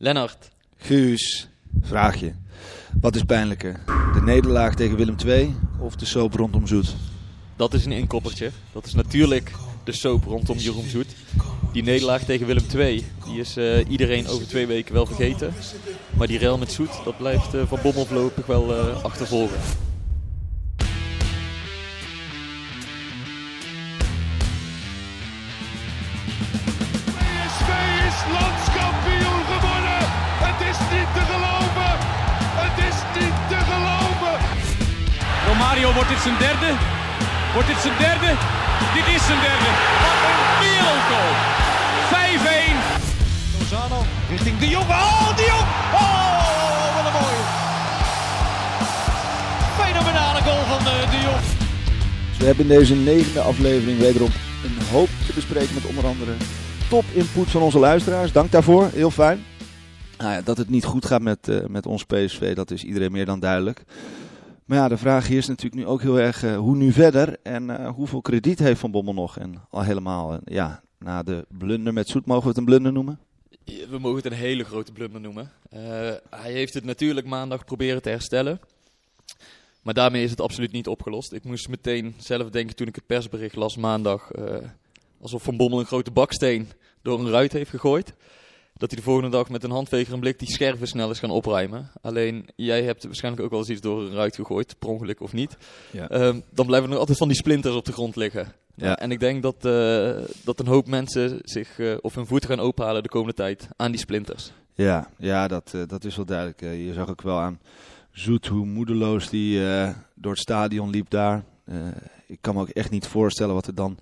Lennart, Guus, vraag je. Wat is pijnlijker? De nederlaag tegen Willem II of de soap rondom Zoet? dat is een inkoppertje. Dat is natuurlijk de soap rondom Jeroen Zoet. Die nederlaag tegen Willem II, die is eh, iedereen over twee weken wel vergeten. Maar die rel met Zoet, dat blijft eh, Van Bommel voorlopig wel eh, achtervolgen. Romario, wordt dit zijn derde? Wordt dit zijn derde? Dit is zijn derde. Wat een wereldgoal. 5-1. Lozano richting De Jong. Oh, De Jong. Oh, wat een mooie. Fenomenale goal van eh, De Jong. Dus we hebben in deze negende aflevering wederom een hoop te bespreken met onder andere top input van onze luisteraars. Dank daarvoor, heel fijn. Nou ja, dat het niet goed gaat met, eh, met ons PSV, dat is iedereen meer dan duidelijk. Maar ja, de vraag hier is natuurlijk nu ook heel erg eh, hoe nu verder en eh, hoeveel krediet heeft Van Bommel nog. En al helemaal, eh, ja, na de blunder met Zoet, mogen we het een blunder noemen? We mogen het een hele grote blunder noemen. Hij heeft het natuurlijk maandag proberen te herstellen. Maar daarmee is het absoluut niet opgelost. Ik moest meteen zelf denken toen ik het persbericht las maandag. alsof Van Bommel een grote baksteen door een ruit heeft gegooid. Dat hij de volgende dag met een handveger en blik die scherven snel is gaan opruimen. Alleen jij hebt waarschijnlijk ook wel eens iets door een ruit gegooid, per ongeluk of niet. Ja. Ehm, dan blijven er nog altijd van die splinters op de grond liggen. Ja. En ik denk dat, eh, dat een hoop mensen zich eh, of hun voeten gaan openhalen de komende tijd aan die splinters. Ja, ja dat, eh, dat is wel duidelijk. Je zag ook wel aan Zoet hoe moedeloos die door het stadion liep daar. Ik kan me ook echt niet voorstellen wat er dan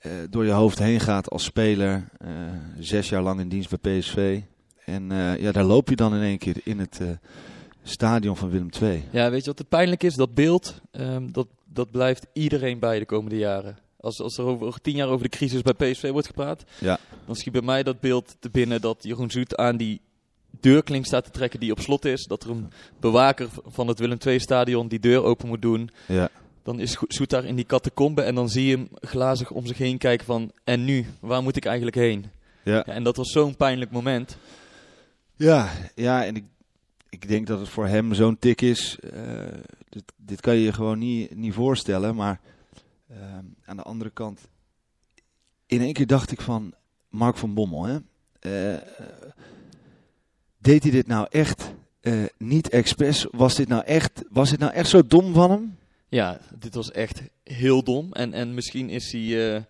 eh, door je hoofd heen gaat als speler. Eh, zes jaar lang in dienst bij PSV. En eh, ja, daar loop je dan in één keer in het stadion van Willem II. Ja, weet je wat het pijnlijk is? Dat beeld, ehm, dat, dat blijft iedereen bij de komende jaren. Als, als er over, over tien jaar over de crisis bij PSV wordt gepraat, Ja. dan schiet bij mij dat beeld te binnen dat Jeroen Zoet aan die deurklink staat te trekken die op slot is. Dat er een bewaker van het Willem II-stadion die deur open moet doen. Ja. Dan is daar in die catacombe en dan zie je hem glazig om zich heen kijken van... En nu? Waar moet ik eigenlijk heen? Ja. Ja, en dat was zo'n pijnlijk moment. Ja, ja en ik, ik denk dat het voor hem zo'n tik is. eh, dit, dit kan je je gewoon niet, niet voorstellen. Maar ehm, aan de andere kant, in één keer dacht ik van Mark van Bommel. Hè? Eh, deed hij dit nou echt eh, niet expres? Was dit, nou echt, was dit nou echt zo dom van hem? Ja, dit was echt heel dom. En, en misschien is hij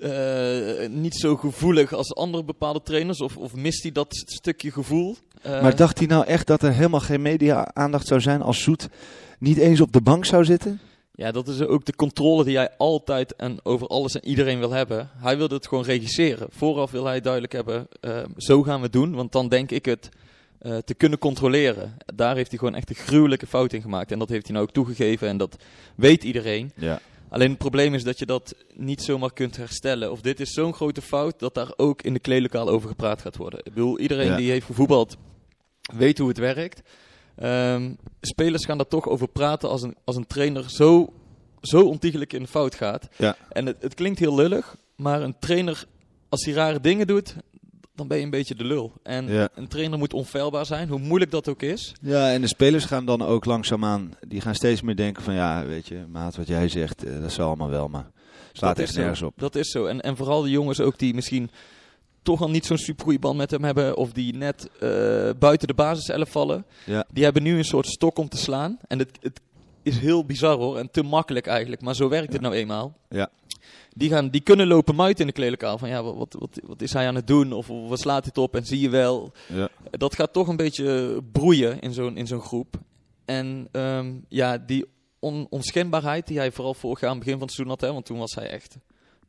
eh, eh, niet zo gevoelig als andere bepaalde trainers. Of, of mist hij dat st- stukje gevoel. Eh, maar dacht hij nou echt dat er helemaal geen media-aandacht zou zijn als Zoet niet eens op de bank zou zitten? Ja, dat is ook de controle die hij altijd en over alles en iedereen wil hebben. Hij wil het gewoon regisseren. Vooraf wil hij duidelijk hebben, zo gaan we het doen. Want dan denk ik het eh, te kunnen controleren. Daar heeft hij gewoon echt een gruwelijke fout in gemaakt. En dat heeft hij nou ook toegegeven en dat weet iedereen. Ja. Alleen het probleem is dat je dat niet zomaar kunt herstellen. Of dit is zo'n grote fout dat daar ook in de kleedlokaal over gepraat gaat worden. Ik bedoel, iedereen Ja. die heeft gevoetbald weet hoe het werkt. Ehm, spelers gaan daar toch over praten als een, als een trainer zo, zo ontiegelijk in de fout gaat. Ja. En het, het klinkt heel lullig, maar een trainer, als hij rare dingen doet, dan ben je een beetje de lul. En Ja. een trainer moet onfeilbaar zijn, hoe moeilijk dat ook is. Ja, en de spelers gaan dan ook langzaamaan, die gaan steeds meer denken van ja, weet je, maat, wat jij zegt, eh, dat zal allemaal wel, maar slaat echt nergens op. Dat is zo. En, en vooral de jongens ook die misschien toch al niet zo'n super goede band met hem hebben. Of die net eh, buiten de basiself vallen. Ja. Die hebben nu een soort stok om te slaan. En het, het is heel bizar hoor. En te makkelijk eigenlijk. Maar zo werkt het nou eenmaal. Ja. Die, gaan, die kunnen lopen muiten in de kleedkamer. Van ja, wat, wat, wat, is hij aan het doen? Of wat slaat dit op? En zie je wel. Ja. Dat gaat toch een beetje broeien in zo'n in zo'n groep. En ehm, ja, die on, onschendbaarheid die hij vooral vorig jaar aan het begin van het seizoen had. Hè, want toen was hij echt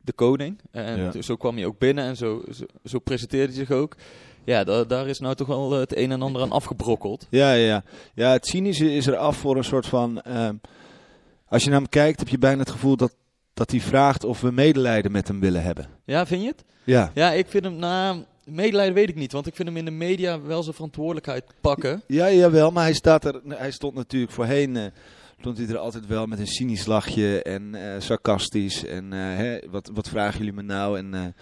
de koning. En Ja. zo kwam hij ook binnen en zo, zo, zo presenteerde hij zich ook. Ja, da- daar is nou toch wel het een en ander aan afgebrokkeld. Ja, ja, ja. ja, het cynische is er af voor een soort van... ehm, als je naar hem kijkt, heb je bijna het gevoel dat, dat hij vraagt of we medelijden met hem willen hebben. Ja, vind je het? Ja. Ja, ik vind hem, nou, medelijden weet ik niet. Want ik vind hem in de media wel zijn verantwoordelijkheid pakken. Ja, jawel, maar hij, staat er, hij stond natuurlijk voorheen... eh, stond hij er altijd wel met een cynisch lachje en eh, sarcastisch. En eh, hè, wat, wat vragen jullie me nou? En,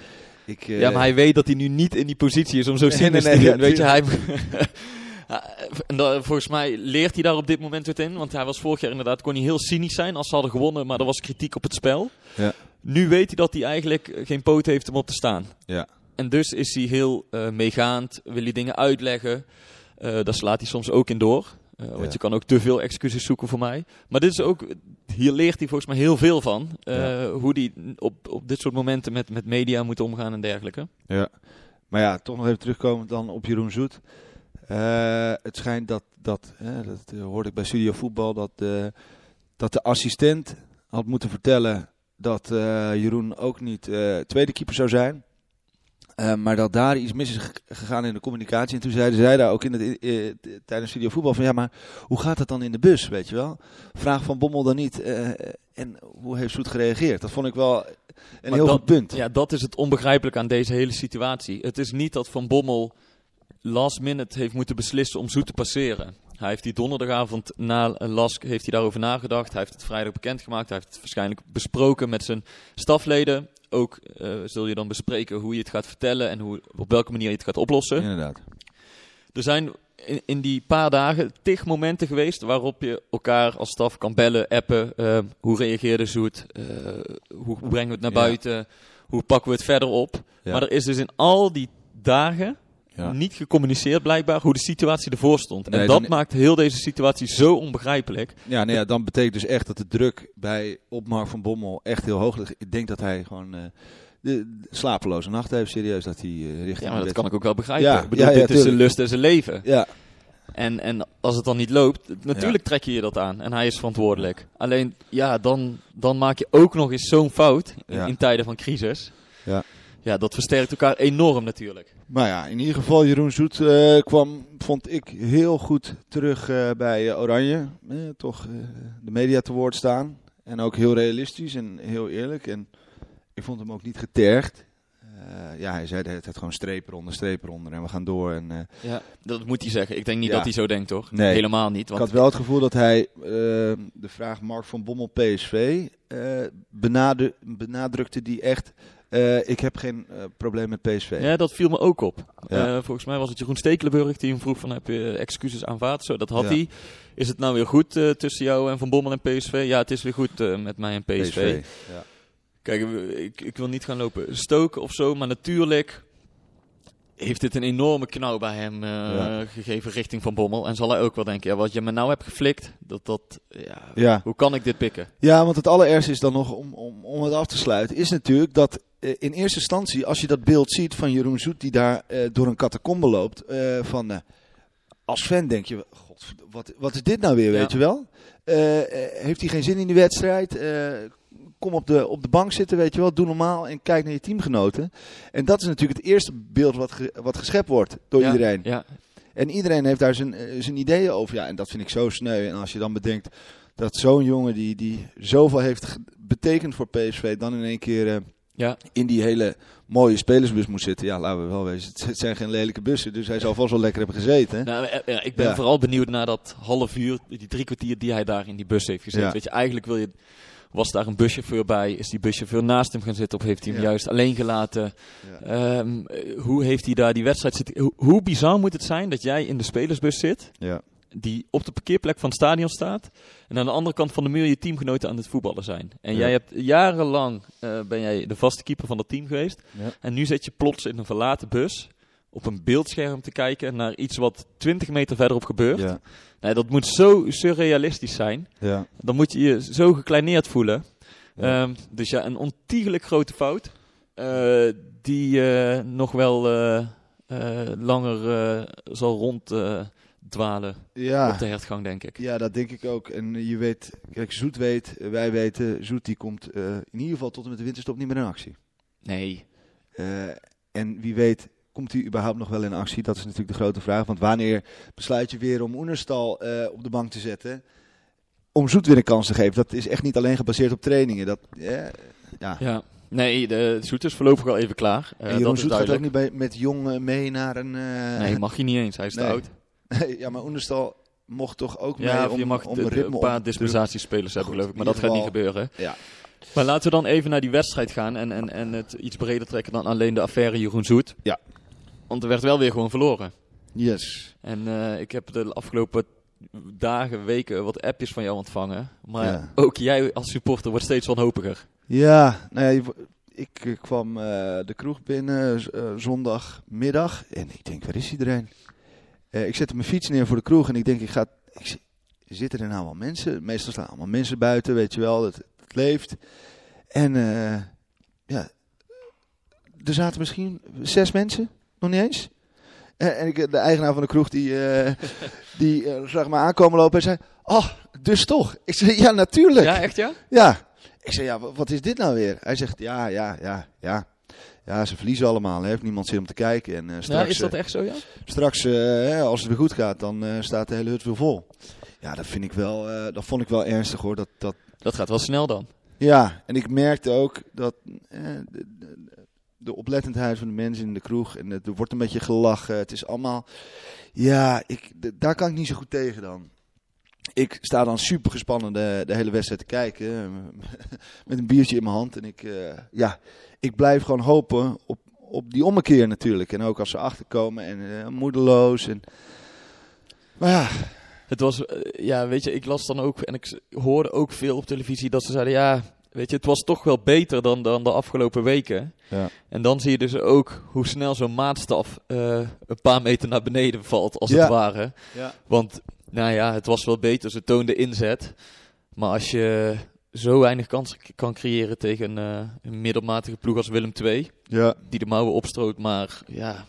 ik, Ja, maar hij weet dat hij nu niet in die positie is om zo cynisch nee, nee, te doen. Weet je, hij... Ja, en volgens mij leert hij daar op dit moment weer in. Want hij was vorig jaar inderdaad, kon hij heel cynisch zijn als ze hadden gewonnen. Maar er was kritiek op het spel. Ja. Nu weet hij dat hij eigenlijk geen poot heeft om op te staan. Ja. En dus is hij heel eh, meegaand, wil hij dingen uitleggen. Eh daar slaat hij soms ook in door. Eh, want Ja. je kan ook te veel excuses zoeken voor mij. Maar dit is ook, hier leert hij volgens mij heel veel van. Ja. Hoe hij op, op dit soort momenten met, met media moet omgaan en dergelijke. Ja. Maar ja, toch nog even terugkomen dan op Jeroen Zoet. Eh, het schijnt dat, dat, hè, dat eh, hoorde ik bij Studio Voetbal, dat, dat de assistent had moeten vertellen dat eh, Jeroen ook niet tweede keeper zou zijn. Maar dat daar iets mis is ge- gegaan in de communicatie. En toen zeiden zij daar ook in het, tijdens Studio Voetbal van ja, maar hoe gaat het dan in de bus, weet je wel? Vraag van Bommel dan niet. en hoe heeft Zoet gereageerd? Dat vond ik wel een Maar heel dat- goed punt. Ja, dat is het onbegrijpelijk aan deze hele situatie. Het is niet dat Van Bommel last minute heeft moeten beslissen om Zoet te passeren. Hij heeft die donderdagavond na Lask heeft hij daarover nagedacht. Hij heeft het vrijdag bekendgemaakt. Hij heeft het waarschijnlijk besproken met zijn stafleden. Ook eh, zul je dan bespreken hoe je het gaat vertellen en hoe, op welke manier je het gaat oplossen. Inderdaad. Er zijn in, in die paar dagen tig momenten geweest waarop je elkaar als staf kan bellen, appen. eh, hoe reageerde Zoet? Eh, hoe, brengen we het naar Ja. buiten? Hoe pakken we het verder op? Ja. Maar er is dus in al die dagen Ja. niet gecommuniceerd blijkbaar hoe de situatie ervoor stond. Nee, en dat dan- maakt heel deze situatie zo onbegrijpelijk. Ja, nou ja, dan betekent dus echt dat de druk bij op Mark van Bommel echt heel hoog ligt. Ik denk dat hij gewoon eh, de, slapeloze nacht heeft, serieus, dat hij eh, richting Ja, maar dat bed- kan ik ook wel begrijpen. Ja, ik bedoel, ja, ja, dit is zijn lust en zijn leven. Ja, En, en als het dan niet loopt, natuurlijk trek je je dat aan. En hij is verantwoordelijk. Alleen, ja, dan, dan maak je ook nog eens zo'n fout in, Ja. in tijden van crisis. Ja. Ja, dat versterkt elkaar enorm natuurlijk. maar ja, in ieder geval Jeroen Zoet eh, kwam, vond ik, heel goed terug eh, bij eh, Oranje. Eh, toch de media te woord staan. En ook heel realistisch en heel eerlijk. En ik vond hem ook niet getergd. Ja, hij zei tijd gewoon streep eronder, streep eronder en we gaan door. En, Ja, dat moet hij zeggen. Ik denk niet Ja. dat hij zo denkt, toch? Nee. Helemaal niet. Ik Want had wel het gevoel dat hij de vraag Mark van Bommel PSV benadru- benadrukte die echt. Eh, ik heb geen eh, probleem met PSV. Ja, dat viel me ook op. Ja. Eh, volgens mij was het Jeroen Stekelenburg die hem vroeg van heb je excuses aanvaard? Zo, dat had Ja. hij. Is het nou weer goed tussen jou en Van Bommel en PSV? Ja, het is weer goed met mij en PSV. Ja. Kijk, ik, ik wil niet gaan lopen stoken of zo, maar natuurlijk heeft dit een enorme knauw bij hem gegeven richting Van Bommel. En zal hij ook wel denken, ja, wat je me nou hebt geflikt, dat, dat, ja, hoe kan ik dit pikken? ja, want het allerergste is dan nog om, om, om het af te sluiten, is natuurlijk dat in eerste instantie, als je dat beeld ziet van Jeroen Zoet die daar eh, door een catacombe loopt, eh, van eh, als fan denk je, god, wat, wat is dit nou weer, Ja. weet je wel? Eh, eh, heeft hij geen zin in die wedstrijd? Eh, kom op de, op de bank zitten, weet je wel, doe normaal en kijk naar je teamgenoten. En dat is natuurlijk het eerste beeld wat, ge- wat geschept wordt door Ja, iedereen. Ja, En iedereen heeft daar zijn, eh, zijn ideeën over. Ja, en dat vind ik zo sneu. En als je dan bedenkt dat zo'n jongen die, die zoveel heeft betekend voor PSV, dan in één keer eh, ja. in die hele mooie spelersbus moet zitten. Ja, laten we wel wezen. Het- zijn geen lelijke bussen, dus hij zal vast wel lekker hebben gezeten. hè? Nou, eh, ja, ik ben Ja. vooral benieuwd naar dat half uur, die drie kwartier die hij daar in die bus heeft gezeten. Ja. Weet je, eigenlijk wil je, was daar een buschauffeur bij? Is die buschauffeur naast hem gaan zitten of heeft hij hem juist alleen gelaten? Ehm, eh, hoe heeft hij daar die wedstrijd zitten? Hoe, hoe bizar moet het zijn dat jij in de spelersbus zit, Ja. Die op de parkeerplek van het stadion staat, en aan de andere kant van de muur je teamgenoten aan het voetballen zijn. En Ja. jij hebt jarenlang eh, ben jij de vaste keeper van dat team geweest, Ja. en nu zit je plots in een verlaten bus op een beeldscherm te kijken naar iets wat 20 meter verderop gebeurt. Ja. Nee, dat moet zo surrealistisch zijn. Ja. Dan moet je je zo gekleineerd voelen. Ja. Ehm, dus ja, een ontiegelijk grote fout. eh, die eh, nog wel langer zal ronddwalen Ja. op de hertgang, denk ik. ja, dat denk ik ook. En je weet, kijk, Zoet weet, wij weten, Zoet die komt eh, in ieder geval tot en met de winterstop niet meer in actie. Nee. Eh, en wie weet komt hij überhaupt nog wel in actie? Dat is natuurlijk de grote vraag. Want wanneer besluit je weer om Oenerstal eh, op de bank te zetten? Om Zoet weer een kans te geven. Dat is echt niet alleen gebaseerd op trainingen. Dat, ja. Ja. Nee, de Zoet is voorlopig al even klaar. En Jeroen dat Zoet gaat ook niet bij, met Jong eh, mee naar een... Nee, mag je niet eens. Hij is te oud. Nee, ja, maar Oenerstal mocht toch ook mee Ja, om, je mag om de- de- ritme een paar dispensatiespelers hebben, geloof ik. Maar dat gaat niet gebeuren. Ja, Maar laten we dan even naar die wedstrijd gaan en, en, en het iets breder trekken dan alleen de affaire Jeroen Zoet. Ja. Want er werd wel weer gewoon verloren. yes. En eh, ik heb de afgelopen dagen, weken wat appjes van jou ontvangen. Maar Ja. ook jij als supporter wordt steeds wanhopiger. Ja, nou ja, je- ik kwam eh, de kroeg binnen eh, zondagmiddag en ik denk, waar is iedereen? Eh, ik zette mijn fiets neer voor de kroeg en ik denk, ik ga, ik, zi- zitten er nou wel mensen? Meestal staan allemaal mensen buiten, weet je wel, het, het leeft. En eh, ja, er zaten misschien zes mensen, nog niet eens. Eh, en ik, de eigenaar van de kroeg, die, die eh, zag me aankomen lopen en zei, oh, dus toch? Ik zei, ja, natuurlijk. Ja, echt ja? Ja. Ik zei, ja, wa- wat is dit nou weer? Hij zegt, ja, ja, ja, ja. Ja, ze verliezen allemaal. Er heeft niemand zin om te kijken. En eh, Ja, straks, is dat eh, echt zo, ja? straks eh, hè, als het weer goed gaat, dan staat de hele hut weer vol. Ja, dat vind ik wel, dat vond ik wel ernstig hoor. Dat, dat, Dat gaat wel snel dan. ja, en ik merkte ook dat de, de, de oplettendheid van de mensen in de kroeg. En het, er wordt een beetje gelachen. Het is allemaal. Ja, ik, daar kan ik niet zo goed tegen dan. Ik sta dan super gespannen de, de hele wedstrijd te kijken. eh, Met een biertje in mijn hand. En ik, eh, ja, ik blijf gewoon hopen op, op die ommekeer natuurlijk. En ook als ze achterkomen en eh, moedeloos. En, maar ja, Het was, ja, weet je, ik las dan ook en ik hoorde ook veel op televisie dat ze zeiden, ja, weet je, het was toch wel beter dan, dan de afgelopen weken. Ja. En dan zie je dus ook hoe snel zo'n maatstaf een paar meter naar beneden valt, als Ja. het ware. Ja. Want, nou ja, het was wel beter, ze toonden inzet. Maar als je zo weinig kansen kan creëren tegen eh, een middelmatige ploeg als Willem II, ja, die de mouwen opstroot, maar ja,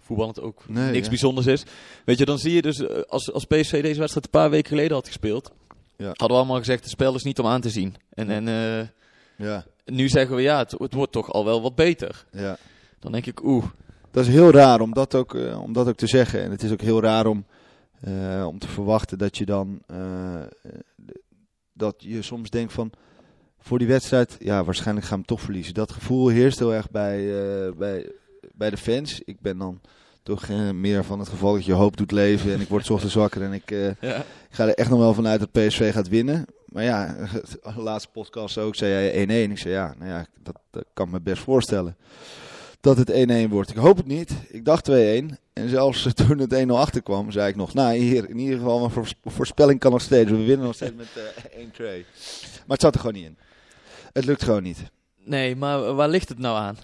voetballend ook Nee, niks ja. bijzonders is. Weet je, dan zie je dus, eh, als, als PSV deze wedstrijd een paar weken geleden had gespeeld, Ja. hadden we allemaal gezegd, het spel is niet om aan te zien. En, en eh, ja, nu zeggen we, ja, het, het wordt toch al wel wat beter. ja. Dan denk ik, oeh, Dat is heel raar om dat ook, om dat ook te zeggen. En het is ook heel raar om, eh, om te verwachten dat je dan. eh, eh, dat je soms denkt van. Voor die wedstrijd, ja, waarschijnlijk gaan we hem toch verliezen. Dat gevoel heerst heel erg bij, bij, bij de fans. Ik ben dan toch meer van het geval dat je hoop doet leven. En ik word ochtends wakker en ik, ja. ik ga er echt nog wel vanuit dat PSV gaat winnen. Maar ja, de laatste podcast ook zei jij 1-1. Ik zei ja, nou ja, dat, dat kan ik me best voorstellen. Dat het 1-1 wordt. Ik hoop het niet. Ik dacht 2-1. En zelfs toen het 1-0 achterkwam, zei ik nog, nou hier, in ieder geval, mijn voors- voorspelling kan nog steeds. We winnen nog steeds met eh 1-2. Maar het zat er gewoon niet in. Het lukt gewoon niet. Nee, maar waar ligt het nou aan?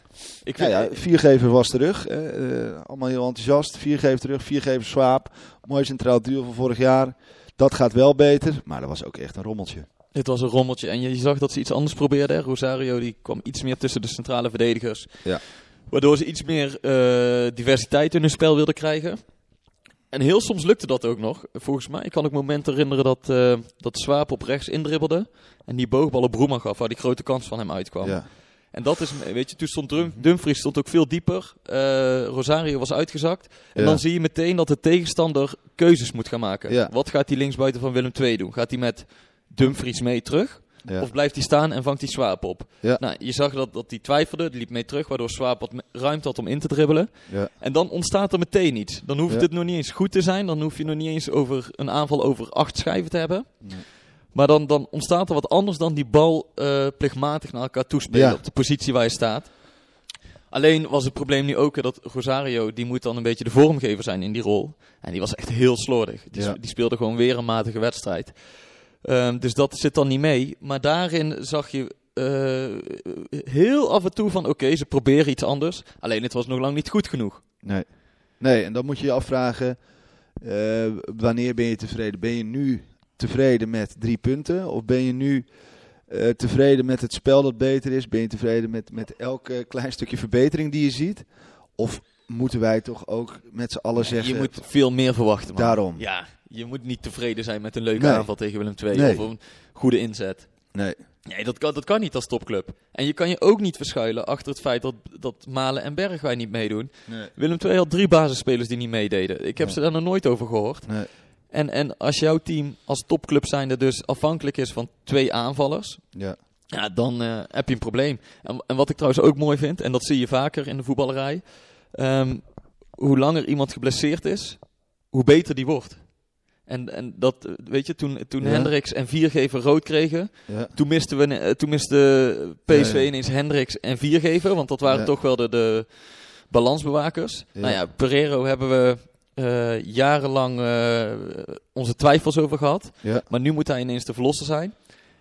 Ik Nou vind, ja, viergever was terug. eh, eh, allemaal heel enthousiast. Viergever terug, viergever Swaap. Mooi centraal duo van vorig jaar. Dat gaat wel beter, maar dat was ook echt een rommeltje. Het was een rommeltje en je, zag dat ze iets anders probeerden. Rosario die kwam iets meer tussen de centrale verdedigers. Ja. Waardoor ze iets meer eh, diversiteit in hun spel wilden krijgen. En heel soms lukte dat ook nog. Volgens mij ik kan ik momenten herinneren dat, eh dat Swaap op rechts indribbelde. En die boogbal op Broema gaf, waar die grote kans van hem uitkwam. Ja. En dat is, weet je, toen stond Dumfries stond ook veel dieper. Eh, Rosario was uitgezakt. En Ja. dan zie je meteen dat de tegenstander keuzes moet gaan maken. Ja. Wat gaat die linksbuiten van Willem II doen? Gaat hij met Dumfries mee terug? Ja. Of blijft hij staan en vangt hij Swaap op? Ja. Nou, je zag dat, dat hij twijfelde, die liep mee terug, waardoor Swaap wat ruimte had om in te dribbelen. Ja. En dan ontstaat er meteen iets. Dan hoeft het nog niet eens goed te zijn. Dan hoef je nog niet eens over een aanval over acht schijven te hebben. Nee. Maar dan, dan ontstaat er wat anders dan die bal eh, plichtmatig naar elkaar toespelen op de positie waar je staat. Alleen was het probleem nu ook dat Rosario, die moet dan een beetje de vormgever zijn in die rol. En die was echt heel slordig. Die speelde gewoon weer een matige wedstrijd. Ehm, dus dat zit dan niet mee. Maar daarin zag je eh, heel af en toe van oké, ze proberen iets anders. Alleen het was nog lang niet goed genoeg. Nee. nee, en dan moet je je afvragen, eh, wanneer ben je tevreden? Ben je nu tevreden met drie punten? Of ben je nu eh, tevreden met het spel dat beter is? Ben je tevreden met, met elke klein stukje verbetering die je ziet? Of moeten wij toch ook met z'n allen zeggen... je moet veel meer verwachten. man. Daarom. Ja, je moet niet tevreden zijn met een leuke Nee. aanval tegen Willem II Nee. of een goede inzet. Nee, Nee, dat kan, dat kan niet als topclub. En je kan je ook niet verschuilen achter het feit dat, dat Malen en Bergwijn niet meedoen. Nee. Willem II had drie basisspelers die niet meededen. Ik heb ze daar nog nooit over gehoord. Nee. En, en als jouw team als topclub zijnde dus afhankelijk is van twee aanvallers, Ja. ja, dan eh, heb je een probleem. En, en wat ik trouwens ook mooi vind, en dat zie je vaker in de voetballerij, ehm, hoe langer iemand geblesseerd is, hoe beter die wordt. En, en dat, eh, weet je, toen, toen Ja. Hendricks en Viergever rood kregen, Ja. toen miste, we, eh, toen miste PSV Ja, ineens Hendricks en Viergever, want dat waren toch wel de, de balansbewakers. Nou ja, Pereiro hebben we eh, jarenlang onze twijfels over gehad. Maar nu moet hij ineens de verlosser zijn.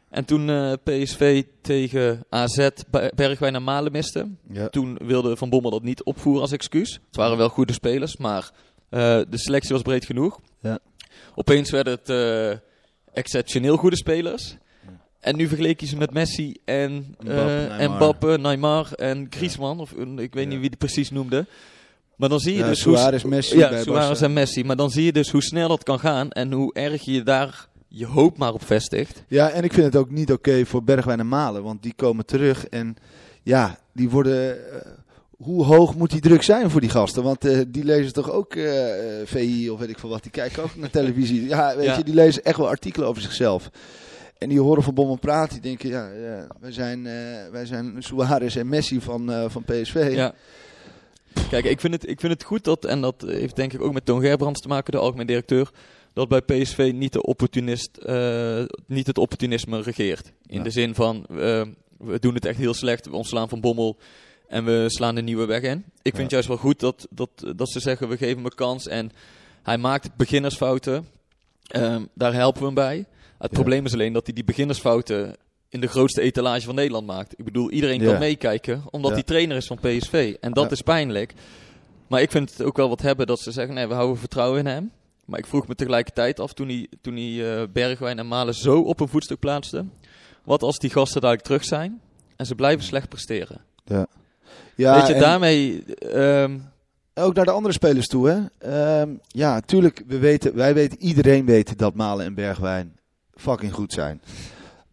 En toen PSV tegen AZ Be- Bergwijn en Malen miste, Ja. toen wilde Van Bommel dat niet opvoeren als excuus. Het waren wel goede spelers, maar de selectie was breed genoeg. Ja. Opeens werden het eh, exceptioneel goede spelers. En nu vergeleek je ze met Messi en eh, Neymar. Mbappé, Neymar en Griezmann. Of, eh, ik weet Ja. niet wie die precies noemde. Maar dan zie je Ja, dus hoe... Suarez, Messi ja, bij Suarez en Messi. Maar dan zie je dus hoe snel dat kan gaan en hoe erg je daar je hoop maar op vestigt. Ja, en ik vind het ook niet oké voor Bergwijn en Malen, want die komen terug en ja, die worden. Hoe hoog moet die druk zijn voor die gasten? Want eh, die lezen toch ook eh, eh, VI of weet ik veel wat, die kijken ook naar televisie. Ja, weet Ja. je, die lezen echt wel artikelen over zichzelf. En die horen Van Bommel praten, die denken, ja, ja wij, zijn, eh, wij zijn Suarez en Messi van, van PSV. Ja. Kijk, ik vind, het, ik vind het goed dat, en dat heeft denk ik ook met Toon Gerbrands te maken, de algemeen directeur, dat bij PSV niet, de opportunist, niet het opportunisme regeert. In Ja. de zin van, we doen het echt heel slecht, we ontslaan Van Bommel en we slaan de nieuwe weg in. Ik vind Ja. juist wel goed dat, dat, dat ze zeggen, we geven hem een kans en hij maakt beginnersfouten. Ehm, daar helpen we hem bij. Het Ja. probleem is alleen dat hij die beginnersfouten in de grootste etalage van Nederland maakt. Ik bedoel, iedereen Ja. kan meekijken, omdat hij trainer is van PSV. En dat is pijnlijk. Maar ik vind het ook wel wat hebben dat ze zeggen, nee, we houden vertrouwen in hem. Maar ik vroeg me tegelijkertijd af, toen hij, toen hij eh, Bergwijn en Malen zo op een voetstuk plaatste. Wat als die gasten dadelijk terug zijn en ze blijven slecht presteren? Ja, Weet je, en- daarmee... ehm, Ook naar de andere spelers toe, hè? Ehm, ja, tuurlijk, we weten, wij weten, iedereen weet dat Malen en Bergwijn fucking goed zijn.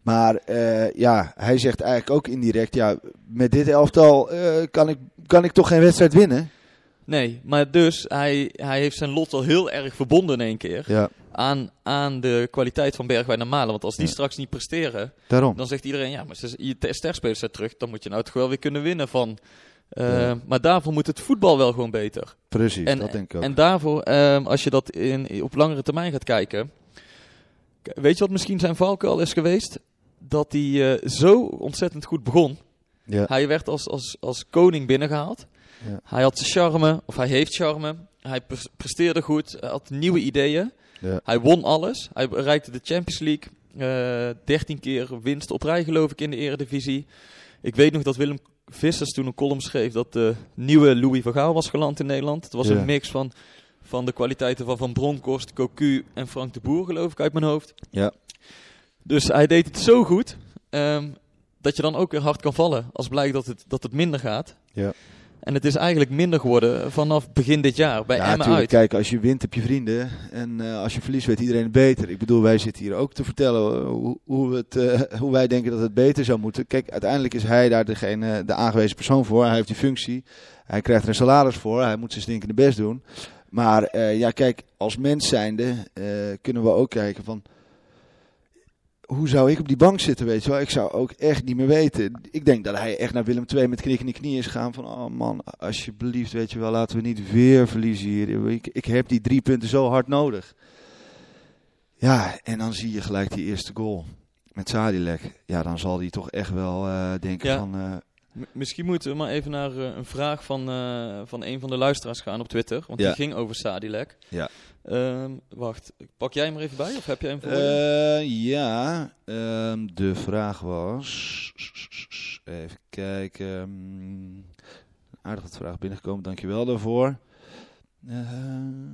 Maar eh, ja, hij zegt eigenlijk ook indirect, ja, met dit elftal eh, kan, ik, kan ik toch geen wedstrijd winnen? Nee, maar dus, hij, hij heeft zijn lot al heel erg verbonden in één keer Ja, aan, aan de kwaliteit van Bergwijn en Malen. Want als die Ja. straks niet presteren, daarom. dan zegt iedereen, ja, maar je te- sterspelers zijn terug, dan moet je nou toch wel weer kunnen winnen van... eh, Ja. Maar daarvoor moet het voetbal wel gewoon beter. Precies, En, dat denk ik ook. en daarvoor, ehm, als je dat in, op langere termijn gaat kijken. Weet je wat misschien zijn valkuil is geweest? Dat hij eh, zo ontzettend goed begon. ja, Hij werd als, als, als koning binnengehaald. Ja. Hij had charme, of hij heeft charme. Hij pres- presteerde goed, had nieuwe ideeën. ja, Hij won alles. Hij bereikte de Champions League. eh 13 keer winst op rij, geloof ik, in de Eredivisie. Ik weet nog dat Willem Vissers toen een column schreef dat de nieuwe Louis van Gaal was geland in Nederland. Het was Ja. een mix van, van de kwaliteiten van Van Bronckhorst, Cocu en Frank de Boer, geloof ik, uit mijn hoofd. ja. Dus hij deed het zo goed ehm, dat je dan ook weer hard kan vallen als blijkt dat het, dat het minder gaat. Ja. En het is eigenlijk minder geworden vanaf begin dit jaar bij ja, uit. kijk, als je wint heb je vrienden. En eh, als je verliest weet iedereen het beter. Ik bedoel, wij zitten hier ook te vertellen hoe, hoe, we het, eh, hoe wij denken dat het beter zou moeten. Kijk, uiteindelijk is hij daar degene, de aangewezen persoon voor. Hij heeft die functie. Hij krijgt er een salaris voor. Hij moet zijn stinkende best doen. Maar eh, ja, kijk, als mens zijnde kunnen we ook kijken van... Hoe zou ik op die bank zitten, weet je wel? Ik zou ook echt niet meer weten. Ik denk dat hij echt naar Willem II met knik in de knie is gegaan. Van, oh man, alsjeblieft, weet je wel, laten we niet weer verliezen hier. Ik, ik heb die drie punten zo hard nodig. Ja, en dan zie je gelijk die eerste goal met Sadilek. Ja, dan zal hij toch echt wel eh, denken Ja. van... eh, Misschien moeten we maar even naar eh, een vraag van, eh, van een van de luisteraars gaan op Twitter. Want Ja. die ging over Sadilek. Ja. Ehm, wacht, pak jij hem er even bij? Of heb jij hem voor? Eh, ja, ehm, de vraag was. Even kijken. mm, Aardig wat vraag binnengekomen, dankjewel daarvoor. Eh,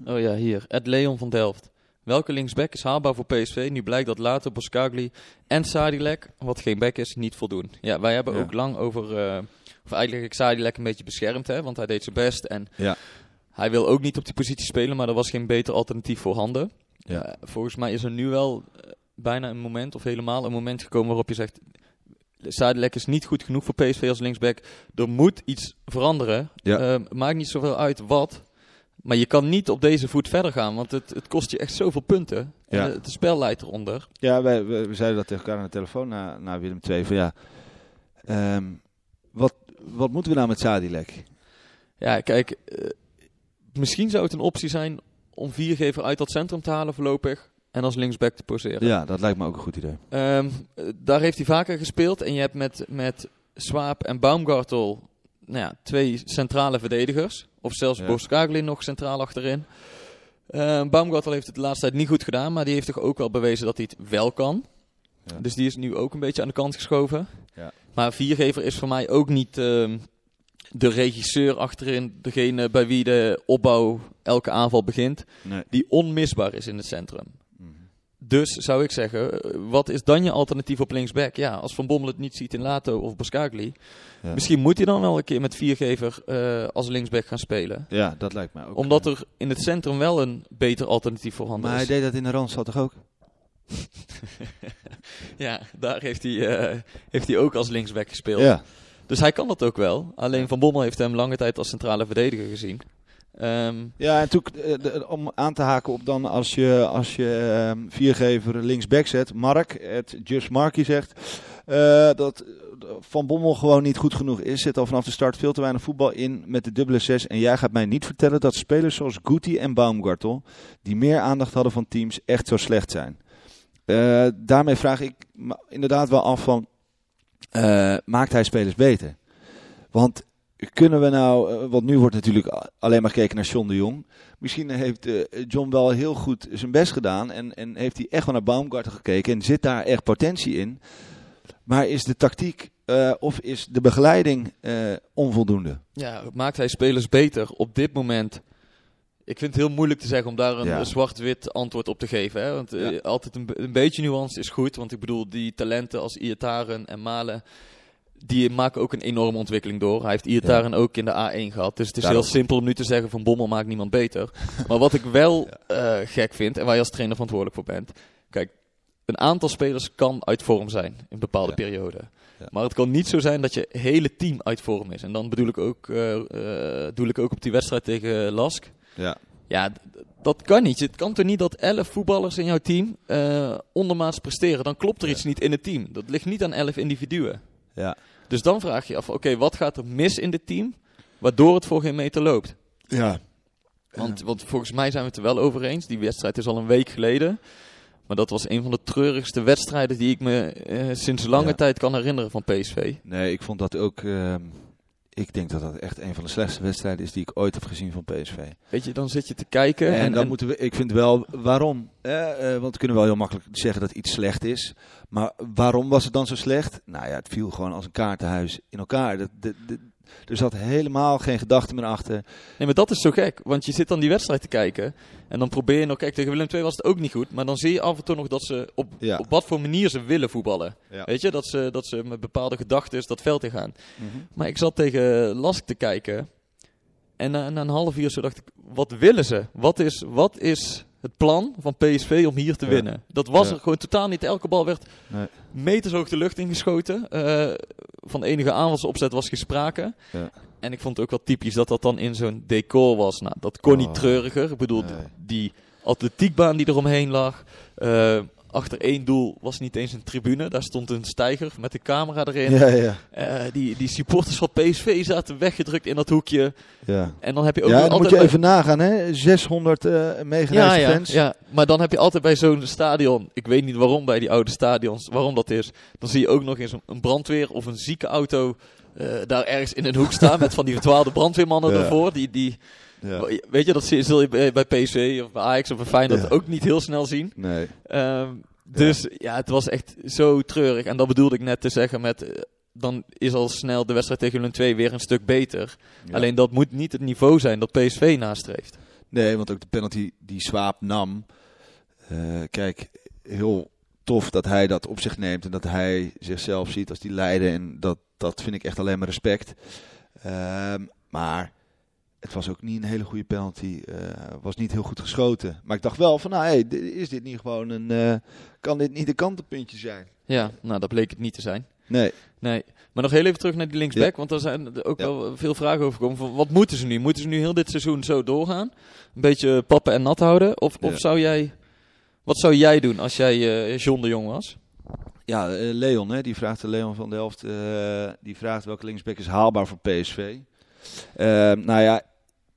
Oh ja, hier. Ed Leon van Delft. Welke linksback is haalbaar voor PSV? Nu blijkt dat later Boskagli en Sadilek, wat geen back is, niet voldoen. Ja, wij hebben Ja. ook lang over... eh of eigenlijk Sadilek een beetje beschermd, hè, want hij deed zijn best. En Ja. Hij wil ook niet op die positie spelen, maar er was geen beter alternatief voorhanden. Ja. Eh, volgens mij is er nu wel eh, bijna een moment, of helemaal een moment gekomen waarop je zegt... Sadilek is niet goed genoeg voor PSV als linksback. Er moet iets veranderen. Ja. Ehm, maakt niet zoveel uit wat. Maar je kan niet op deze voet verder gaan, want het, het kost je echt zoveel punten. Ja. En het spel leidt eronder. Ja, wij, we, we zeiden dat tegen elkaar aan de telefoon na, na Willem II. Van ja, ehm, wat, wat moeten we nou met Sadilek? Ja, kijk, eh, misschien zou het een optie zijn om Viergever uit dat centrum te halen voorlopig. En als linksback te poseren. Ja, dat lijkt me ook een goed idee. Ehm, eh, daar heeft hij vaker gespeeld. En je hebt met, met Swaap en Baumgartel nou ja, twee centrale verdedigers. Of zelfs Ja. Boskagli nog centraal achterin. Ehm Baumgartel heeft het de laatste tijd niet goed gedaan. Maar die heeft toch ook wel bewezen dat hij het wel kan. Ja. Dus die is nu ook een beetje aan de kant geschoven. Ja. Maar Viergever is voor mij ook niet ehm, de regisseur achterin. Degene bij wie de opbouw elke aanval begint. Nee. Die onmisbaar is in het centrum. Mhm. Dus zou ik zeggen, eh, wat is dan je alternatief op linksback? Ja, als Van Bommel het niet ziet in Lato of Boskagli. Ja. Misschien moet hij dan wel een keer met viergever eh, als linksback gaan spelen. Ja, dat lijkt mij ook. Omdat er in het centrum wel een beter alternatief voorhanden Maar hij is. deed dat in de Randstad toch ook? Ja, daar heeft hij, eh, heeft hij ook als linksback gespeeld. Ja. Dus hij kan dat ook wel. Alleen Van Bommel heeft hem lange tijd als centrale verdediger gezien. Ehm, Ja, en toen, eh, de- om aan te haken op dan als je, als je ehm, viergever linksback zet. Mark, het Just Marky zegt eh, dat eh, Van Bommel gewoon niet goed genoeg is. Zit al vanaf de start veel te weinig voetbal in met de dubbele zes. En jij gaat mij niet vertellen dat spelers zoals Guti en Baumgartel, die meer aandacht hadden van teams, echt zo slecht zijn. Eh, daarmee vraag ik me inderdaad wel af van, eh, maakt hij spelers beter? Want kunnen we nou, eh, want nu wordt natuurlijk alleen maar gekeken naar John de Jong. Misschien heeft eh, John wel heel goed zijn best gedaan en, en heeft hij echt wel naar Baumgartel gekeken en zit daar echt potentie in. Maar is de tactiek of is de begeleiding onvoldoende? ja, maakt hij spelers beter op dit moment? Ik vind het heel moeilijk te zeggen om daar een, Ja. zwart-wit antwoord op te geven. Hè? Want eh, Ja. altijd een, een beetje nuance is goed. Want ik bedoel, die talenten als Iataren en Malen, die maken ook een enorme ontwikkeling door. Hij heeft Iataren ook in de A1 gehad. Dus het is Daarom. heel simpel om nu te zeggen van Bommel maakt niemand beter. maar wat ik wel eh, gek vind, en waar je als trainer verantwoordelijk voor bent. Kijk, een aantal spelers kan uit vorm zijn in bepaalde perioden. Maar het kan niet zo zijn dat je hele team uit vorm is. En dan bedoel ik ook, doe ik ook op die wedstrijd tegen Lask. Ja. Ja, dat kan niet. Het kan toch niet dat 11 voetballers in jouw team eh, ondermaats presteren. Dan klopt er iets niet in het team. Dat ligt niet aan 11 individuen. Ja. Dus dan vraag je je af, oké, wat gaat er mis in dit team, waardoor het voor geen meter loopt? Ja. Want, want volgens mij zijn we het er wel over eens. Die wedstrijd is al een week geleden. Maar dat was een van de treurigste wedstrijden die ik me eh, sinds lange Ja. tijd kan herinneren van PSV. Nee, ik vond dat ook. ehm, ik denk dat dat echt een van de slechtste wedstrijden is die ik ooit heb gezien van PSV. Weet je, dan zit je te kijken. En, En, dan en- moeten we, ik vind wel, waarom? Eh, eh, want we kunnen wel heel makkelijk zeggen dat iets slecht is. Maar waarom was het dan zo slecht? Nou ja, het viel gewoon als een kaartenhuis in elkaar. Dat- er zat helemaal geen gedachte meer achter. Nee, maar dat is zo gek. Want je zit dan die wedstrijd te kijken. En dan probeer je nog... Kijk, tegen Willem II was het ook niet goed. Maar dan zie je af en toe nog dat ze... Op, Ja. op wat voor manier ze willen voetballen. Ja. Weet je? Dat ze, dat ze met bepaalde gedachten dat veld in gaan. Maar ik zat tegen Lask te kijken. En na, na een half uur zo dacht ik... Wat willen ze? Wat is, wat is het plan van PSV om hier te Ja. winnen? Dat was Ja. er gewoon totaal niet. Elke bal werd Nee. metershoog de lucht ingeschoten. Eh, van enige aanvalsopzet was geen sprake. Ja. En ik vond het ook wel typisch dat dat dan in zo'n decor was. Nou, dat kon niet Oh. treuriger. Ik bedoel, Nee. die atletiekbaan die eromheen lag. eh, achter één doel was niet eens een tribune. Daar stond een steiger met een camera erin. Ja, ja, Eh, die, die supporters van PSV zaten weggedrukt in dat hoekje. ja. En dan heb je ook Ja, moet je bij- even nagaan, hè? 600 eh meegereisde ja, ja, fans. ja, maar dan heb je altijd bij zo'n stadion, ik weet niet waarom bij die oude stadions, waarom dat is, dan zie je ook nog eens een, brandweer of een ziekenauto eh, daar ergens in een hoek staan met van die verdwaalde brandweermannen Ja. ervoor. Die, die, Ja. Weet je, dat zul je bij, PSV of bij Ajax of bij Feyenoord Ja. ook niet heel snel zien. Nee. Ehm, dus ja. het was echt zo treurig. En dat bedoelde ik net te zeggen met, eh, dan is al snel de wedstrijd tegen Willem 2 weer een stuk beter. Alleen dat moet niet het niveau zijn dat PSV nastreeft. Nee, want ook de penalty die Swaap nam. eh, kijk, heel tof dat hij dat op zich neemt en dat hij zichzelf ziet als die leider. En dat, dat vind ik echt alleen maar respect. Ehm, maar het was ook niet een hele goede penalty. eh, was niet heel goed geschoten. Maar ik dacht wel van, nou, hey, is dit niet gewoon een... eh, kan dit niet een kantenpuntje zijn? Ja, nou dat bleek het niet te zijn. Nee. Nee. Maar nog heel even terug naar die linksback, want er zijn ook Ja. wel veel vragen over gekomen. Van, wat moeten ze nu? Moeten ze nu heel dit seizoen zo doorgaan? Een beetje pappen en nat houden? Of, Ja. of zou jij... Wat zou jij doen als jij eh John de Jong was? Ja, Leon, hè, die vraagt, Leon van Delft, eh, die vraagt welke linksback is haalbaar voor PSV. Nou ja,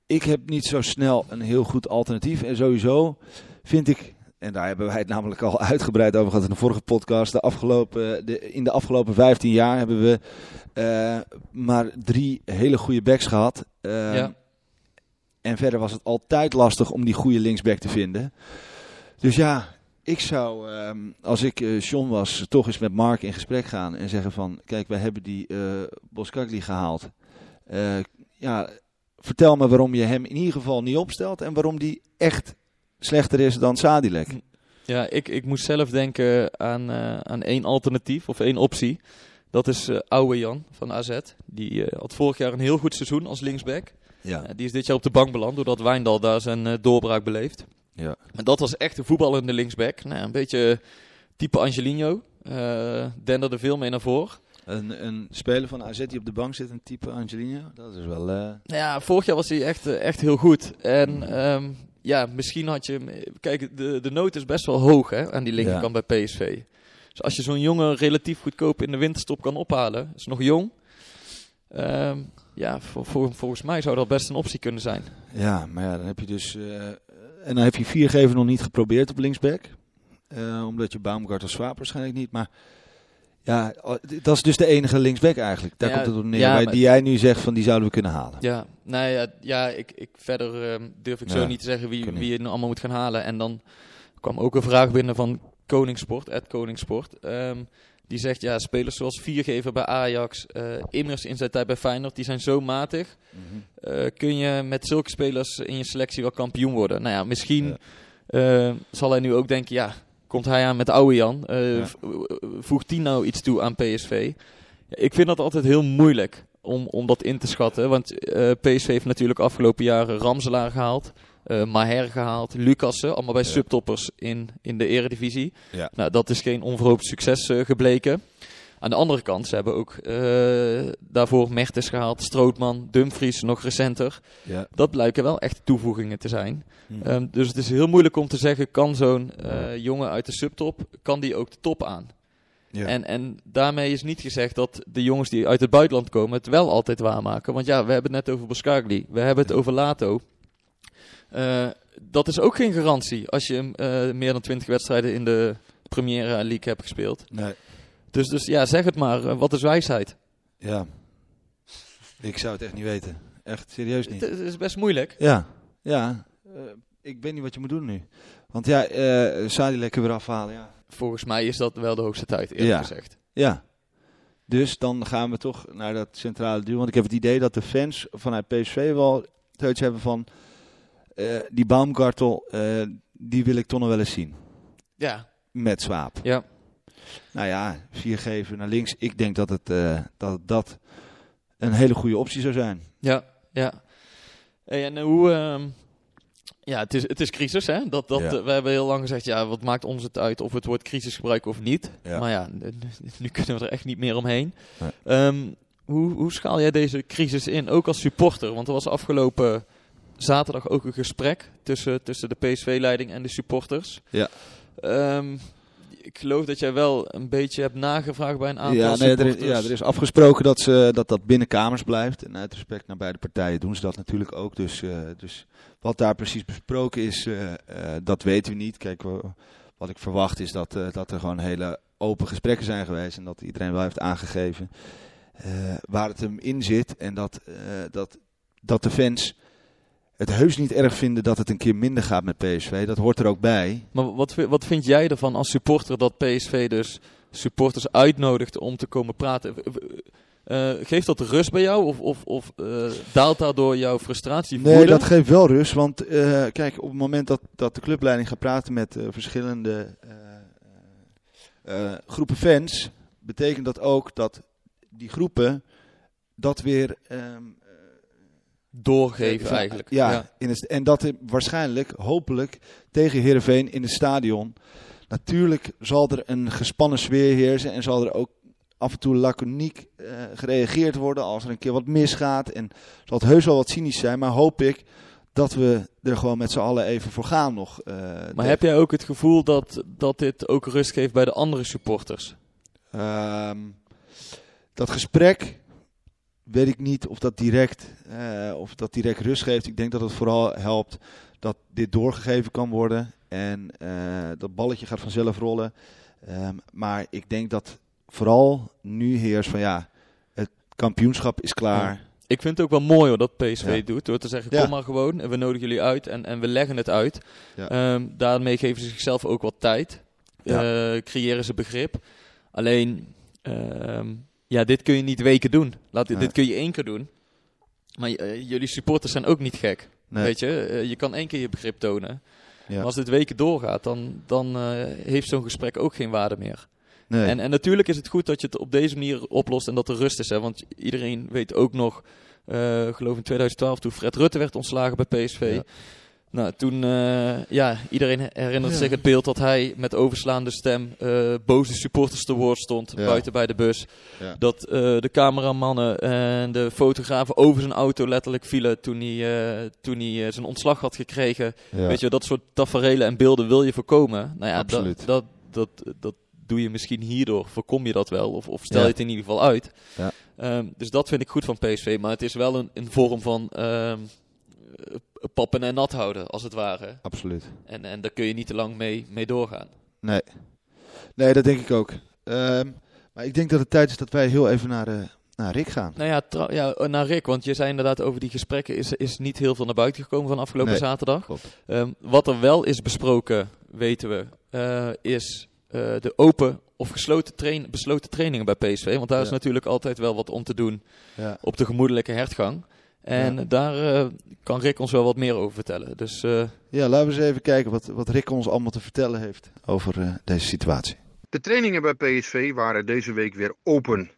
ik heb niet zo snel een heel goed alternatief. En sowieso vind ik, en daar hebben wij het namelijk al uitgebreid over gehad in de vorige podcast. De afgelopen, de, in de afgelopen 15 jaar hebben we eh, maar drie hele goede backs gehad. Eh, Ja. En verder was het altijd lastig om die goede linksback te vinden. Dus ja, ik zou, ehm, als ik eh John was, toch eens met Mark in gesprek gaan en zeggen van, kijk, wij hebben die eh Boskagli gehaald. Eh, ja, vertel me waarom je hem in ieder geval niet opstelt en waarom die echt slechter is dan Sadilek. Ja, ik, ik moest zelf denken aan, eh, aan één alternatief of één optie. Dat is eh Oude Jan van AZ. Die eh, had vorig jaar een heel goed seizoen als linksback. Ja, die is dit jaar op de bank beland doordat Wijndal daar zijn doorbraak beleeft. ja. Maar dat was echt een voetballende linksback. Nou, een beetje type Angelino. Eh denderde veel mee naar voren. Een, een speler van AZ die op de bank zit, een type Angelino, dat is wel... eh, ja, vorig jaar was hij echt, eh, echt heel goed. En ehm, ja, misschien had je hem... Kijk, de, de nood is best wel hoog hè, aan die linkerkant bij PSV. Dus als je zo'n jongen relatief goedkoop in de winterstop kan ophalen, is nog jong. Ehm, ja, voor, voor, volgens mij zou dat best een optie kunnen zijn. Ja, maar ja, dan heb je dus. eh, en dan heb je viergever nog niet geprobeerd op linksback. Eh, omdat je Baumgart of Swaap waarschijnlijk niet. Maar ja, oh, dat is dus de enige linksback eigenlijk. Daar Ja, komt het op neer. ja, die jij nu zegt van die zouden we kunnen halen. Ja, nou ja, ja ik, ik, verder ehm, durf ik zo niet te zeggen wie, wie je nou allemaal moet gaan halen. En dan kwam ook een vraag binnen van Koningssport, Ed Koningssport. Ehm, die zegt, ja, spelers zoals Viergever bij Ajax, eh Immers in zijn tijd bij Feyenoord, die zijn zo matig. Eh, kun je met zulke spelers in je selectie wel kampioen worden? Nou ja, misschien eh, zal hij nu ook denken, ja, komt hij aan met oude Jan? Eh, Ja. v- Voegt die nou iets toe aan PSV? Ik vind dat altijd heel moeilijk om, om dat in te schatten. Want eh, PSV heeft natuurlijk afgelopen jaren Ramselaar gehaald. eh Maher gehaald, Lucassen, allemaal bij Ja. subtoppers in, in de eredivisie. Ja. Nou, dat is geen onverhoopt succes eh, gebleken. Aan de andere kant, ze hebben ook eh, daarvoor Mertens gehaald, Strootman, Dumfries nog recenter. Ja. Dat blijken wel echt toevoegingen te zijn. Hm. Ehm, dus het is heel moeilijk om te zeggen, kan zo'n eh, jongen uit de subtop, kan die ook de top aan? Ja. En, en daarmee is niet gezegd dat de jongens die uit het buitenland komen het wel altijd waarmaken. Want ja, we hebben het net over Boskagli, we hebben het over Lato. Eh, dat is ook geen garantie als je meer dan 20 wedstrijden in de Premier League hebt gespeeld. Nee. Dus, dus ja, zeg het maar, eh, wat is wijsheid? Ja. Ik zou het echt niet weten. Echt serieus niet. het is best moeilijk. Ja. Ja. Eh, ik weet niet wat je moet doen nu. Want ja, eh Sadilek weer afhalen. Ja. Volgens mij is dat wel de hoogste tijd, eerlijk Ja. gezegd. Ja. Dus dan gaan we toch naar dat centrale duo. Want ik heb het idee dat de fans vanuit PSV wel het hebben van... die Baumgartel, die wil ik toch nog wel eens zien. Ja, Met Zwaap. ja. Nou ja, vier geven naar links. Ik denk dat het, eh, dat, dat een hele goede optie zou zijn. Ja, ja. Hey, en eh, hoe... ehm, ja, het is, het is crisis, hè? Dat, dat, Ja. eh, we hebben heel lang gezegd, ja, wat maakt ons het uit of we het woord crisis gebruiken of niet? Ja. Maar ja, nu kunnen we er echt niet meer omheen. Nee. Ehm, hoe, hoe schaal jij deze crisis in, ook als supporter? Want er was afgelopen zaterdag ook een gesprek tussen, tussen de PSV-leiding en de supporters. Ja. Ehm, ik geloof dat jij wel een beetje hebt nagevraagd bij een aantal Ja, nee, er, is, ja, er is afgesproken dat, ze, dat dat binnen kamers blijft. En uit respect naar beide partijen doen ze dat natuurlijk ook. Dus, eh, dus wat daar precies besproken is, eh, eh, dat weten we niet. Kijk, wat ik verwacht is dat, dat er gewoon hele open gesprekken zijn geweest. En dat iedereen wel heeft aangegeven waar het hem in zit. En dat, dat, dat de fans het heus niet erg vinden dat het een keer minder gaat met PSV. Dat hoort er ook bij. Maar wat, wat vind jij ervan als supporter dat PSV dus supporters uitnodigt om te komen praten? Eh, geeft dat rust bij jou of, of, of eh, daalt daardoor jouw frustratie? Nee, woede? dat geeft wel rust. Want eh, kijk, op het moment dat, dat de clubleiding gaat praten met verschillende groepen fans, betekent dat ook dat die groepen dat weer ehm, doorgeven eigenlijk. Ja, In het, en dat waarschijnlijk, hopelijk, tegen Heerenveen in het stadion. Natuurlijk zal er een gespannen sfeer heersen en zal er ook af en toe laconiek eh, gereageerd worden als er een keer wat misgaat. En zal het heus wel wat cynisch zijn, maar hoop ik dat we er gewoon met z'n allen even voor gaan nog. eh, Maar heb jij ook het gevoel dat, dat dit ook rust geeft bij de andere supporters? Ehm, dat gesprek weet ik niet of dat, direct, eh, of dat direct rust geeft. Ik denk dat het vooral helpt dat dit doorgegeven kan worden. En eh, dat balletje gaat vanzelf rollen. Ehm, maar ik denk dat vooral nu heerst van ja, het kampioenschap is klaar. Ik vind het ook wel mooi hoor, dat PSV Ja. doet. Door te zeggen, Ja. kom maar gewoon en we nodigen jullie uit en, en we leggen het uit. Ehm, daarmee geven ze zichzelf ook wat tijd. Eh, creëren ze begrip. Alleen, ehm, ja, dit kun je niet weken doen. Laat, Nee. Dit kun je één keer doen. Maar eh, jullie supporters zijn ook niet gek. Nee. Weet je, Eh, je kan één keer je begrip tonen. Ja. Maar als dit weken doorgaat, dan, dan eh, heeft zo'n gesprek ook geen waarde meer. Nee. En, en natuurlijk is het goed dat je het op deze manier oplost en dat er rust is. Hè? Want iedereen weet ook nog, geloof in 2012, toen Fred Rutte werd ontslagen bij PSV. Ja. Nou, toen, eh, ja, iedereen herinnert Ja. zich het beeld dat hij met overslaande stem eh boze supporters te woord stond Ja. buiten bij de bus. Ja. Dat eh, de cameramannen en de fotografen over zijn auto letterlijk vielen toen hij, toen hij zijn ontslag had gekregen. Weet je, dat soort taferelen en beelden wil je voorkomen. Nou ja, Absoluut. dat, dat, dat, dat doe je misschien hierdoor. Voorkom je dat wel, of, of stel je het in ieder geval uit. Ja. Ehm, dus dat vind ik goed van PSV. Maar het is wel een, een vorm van ehm, eh, pappen en nat houden, als het ware. Absoluut. En, en daar kun je niet te lang mee, mee doorgaan. Nee. Nee, dat denk ik ook. Ehm, maar ik denk dat het tijd is dat wij heel even naar, eh, naar Rick gaan. Nou ja, ja, naar Rick, want je zei inderdaad over die gesprekken is, is niet heel veel naar buiten gekomen van afgelopen Nee, zaterdag. Ehm, wat er wel is besproken, weten we, eh, is eh, de open of gesloten train, besloten trainingen bij PSV. Want daar is natuurlijk altijd wel wat om te doen Ja. op de gemoedelijke hertgang. En Ja. daar eh, kan Rick ons wel wat meer over vertellen. Dus eh, ja, laten we eens even kijken wat, wat Rick ons allemaal te vertellen heeft over eh, deze situatie. De trainingen bij PSV waren deze week weer open.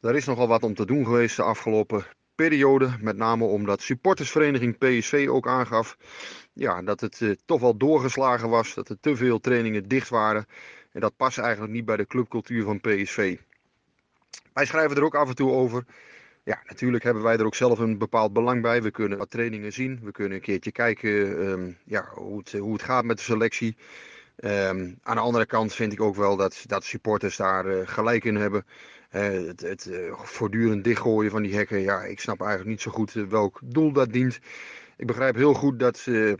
Daar is nogal wat om te doen geweest de afgelopen periode. Met name omdat supportersvereniging PSV ook aangaf ja, dat het eh, toch wel doorgeslagen was. Dat er te veel trainingen dicht waren. En dat past eigenlijk niet bij de clubcultuur van PSV. Wij schrijven er ook af en toe over. Ja, natuurlijk hebben wij er ook zelf een bepaald belang bij. We kunnen wat trainingen zien. We kunnen een keertje kijken ehm, ja, hoe, het, hoe het gaat met de selectie. Ehm, aan de andere kant vind ik ook wel dat, dat supporters daar eh, gelijk in hebben. Eh, het het eh, voortdurend dichtgooien van die hekken, ja, ik snap eigenlijk niet zo goed welk doel dat dient. Ik begrijp heel goed dat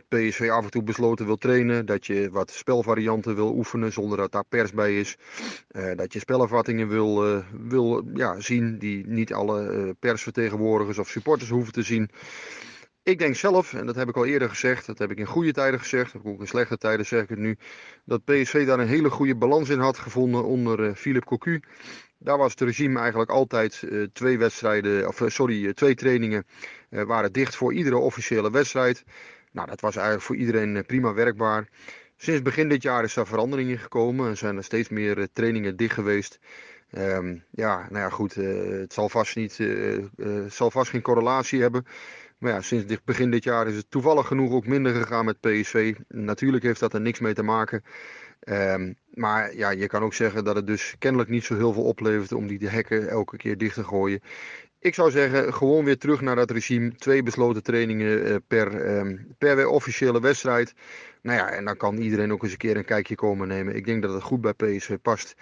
PSV af en toe besloten wil trainen. Dat je wat spelvarianten wil oefenen zonder dat daar pers bij is. Eh, dat je spelervattingen wil, eh, wil ja, zien die niet alle eh, persvertegenwoordigers of supporters hoeven te zien. Ik denk zelf, en dat heb ik al eerder gezegd, dat heb ik in goede tijden gezegd, ook in slechte tijden zeg ik het nu, dat PSV daar een hele goede balans in had gevonden onder Philippe Cocu. Daar was het regime eigenlijk altijd eh, twee wedstrijden, of eh, sorry, eh, twee trainingen waren dicht voor iedere officiële wedstrijd. Nou, dat was eigenlijk voor iedereen prima werkbaar. Sinds begin dit jaar is daar verandering in gekomen en zijn er steeds meer trainingen dicht geweest. Ehm, ja, nou ja, goed, het zal vast, niet, zal vast geen correlatie hebben. Maar ja, sinds begin dit jaar is het toevallig genoeg ook minder gegaan met PSV. Natuurlijk heeft dat er niks mee te maken. Ehm, maar ja, je kan ook zeggen dat het dus kennelijk niet zo heel veel oplevert om die hekken elke keer dicht te gooien. Ik zou zeggen, gewoon weer terug naar dat regime. Twee besloten trainingen eh, per, ehm, per officiële wedstrijd. Nou ja, en dan kan iedereen ook eens een keer een kijkje komen nemen. Ik denk dat het goed bij PSV past.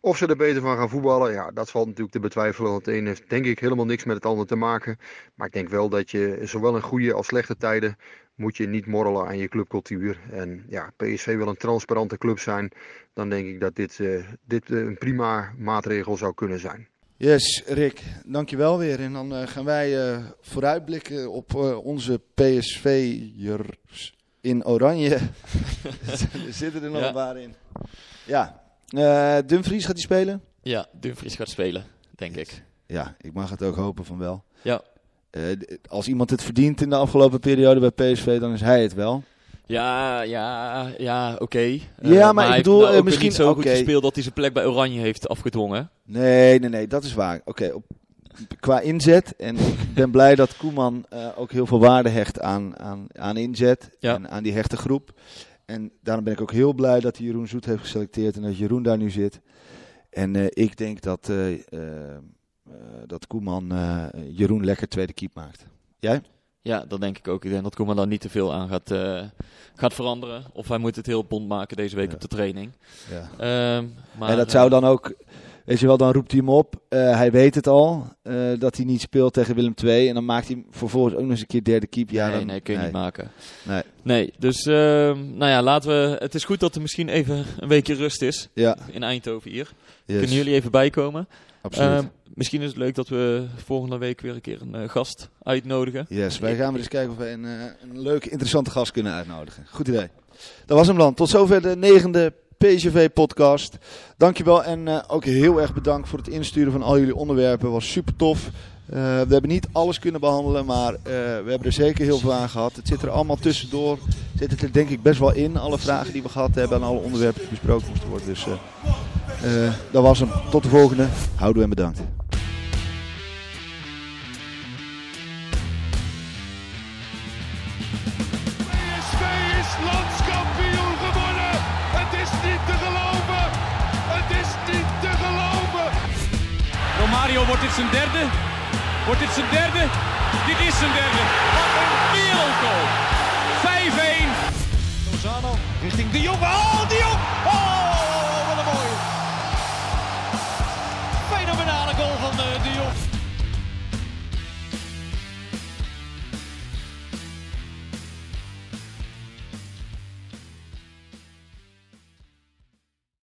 Of ze er beter van gaan voetballen, ja, dat valt natuurlijk te betwijfelen. Want het een heeft denk ik helemaal niks met het ander te maken. Maar ik denk wel dat je zowel in goede als slechte tijden moet je niet morrelen aan je clubcultuur. En ja, PSV wil een transparante club zijn. Dan denk ik dat dit, eh, dit eh, een prima maatregel zou kunnen zijn. Yes, Rick, dankjewel weer. En dan eh, gaan wij eh, vooruitblikken op eh, onze PSV'ers in oranje. er zitten er nog Ja. een paar in. Ja, Eh Dumfries gaat hij spelen? ja, Dumfries gaat spelen, denk ik. Ja, ik mag het ook hopen van wel. Ja. Eh, als iemand het verdient in de afgelopen periode bij PSV, dan is hij het wel. Ja, ja, ja, oké. Eh, Ja, maar ik hij heeft bedoel, nou eh, misschien- niet zo goed gespeeld dat hij zijn plek bij Oranje heeft afgedwongen. Nee, nee, nee, dat is waar. Oké, qua inzet. En ik ben blij dat Koeman ook heel veel waarde hecht aan, aan, aan inzet. Ja. En aan die hechte groep. En daarom ben ik ook heel blij dat hij Jeroen Zoet heeft geselecteerd en dat Jeroen daar nu zit. En ik denk dat, dat Koeman eh, Jeroen lekker tweede keep maakt. Jij? Ja, dat denk ik ook. Ik denk dat Koeman daar niet te veel aan gaat, eh, gaat veranderen. Of hij moet het heel bond maken deze week Ja. op de training. Ja. Ehm, maar, en dat eh, zou dan ook, weet je wel, dan roept hij hem op. Eh, hij weet het al, eh, dat hij niet speelt tegen Willem II. En dan maakt hij vervolgens ook nog eens een keer derde keep. Ja, nee, dan, nee, kun je niet maken. Nee. Nee, dus ehm, nou ja, laten we. Het is goed dat er misschien even een weekje rust is Ja, in Eindhoven hier. yes, Kunnen jullie even bijkomen? absoluut. Misschien is het leuk dat we volgende week weer een keer een eh, gast uitnodigen. Yes, wij gaan weer eens kijken of wij een, eh, een leuke, interessante gast kunnen uitnodigen. Goed idee. Dat was hem dan. Tot zover de negende PSV-podcast. Dankjewel en eh, ook heel erg bedankt voor het insturen van al jullie onderwerpen. was super tof. We hebben niet alles kunnen behandelen, maar we hebben er zeker heel veel aan gehad. Het zit er allemaal tussendoor. Zit het er denk ik best wel in. Alle vragen die we gehad hebben en alle onderwerpen die besproken moesten worden. Dus dat was hem. Tot de volgende. Houdoe en bedankt. Dit zijn derde. Wordt dit zijn derde? Dit is zijn derde. Wat een wereldgoal.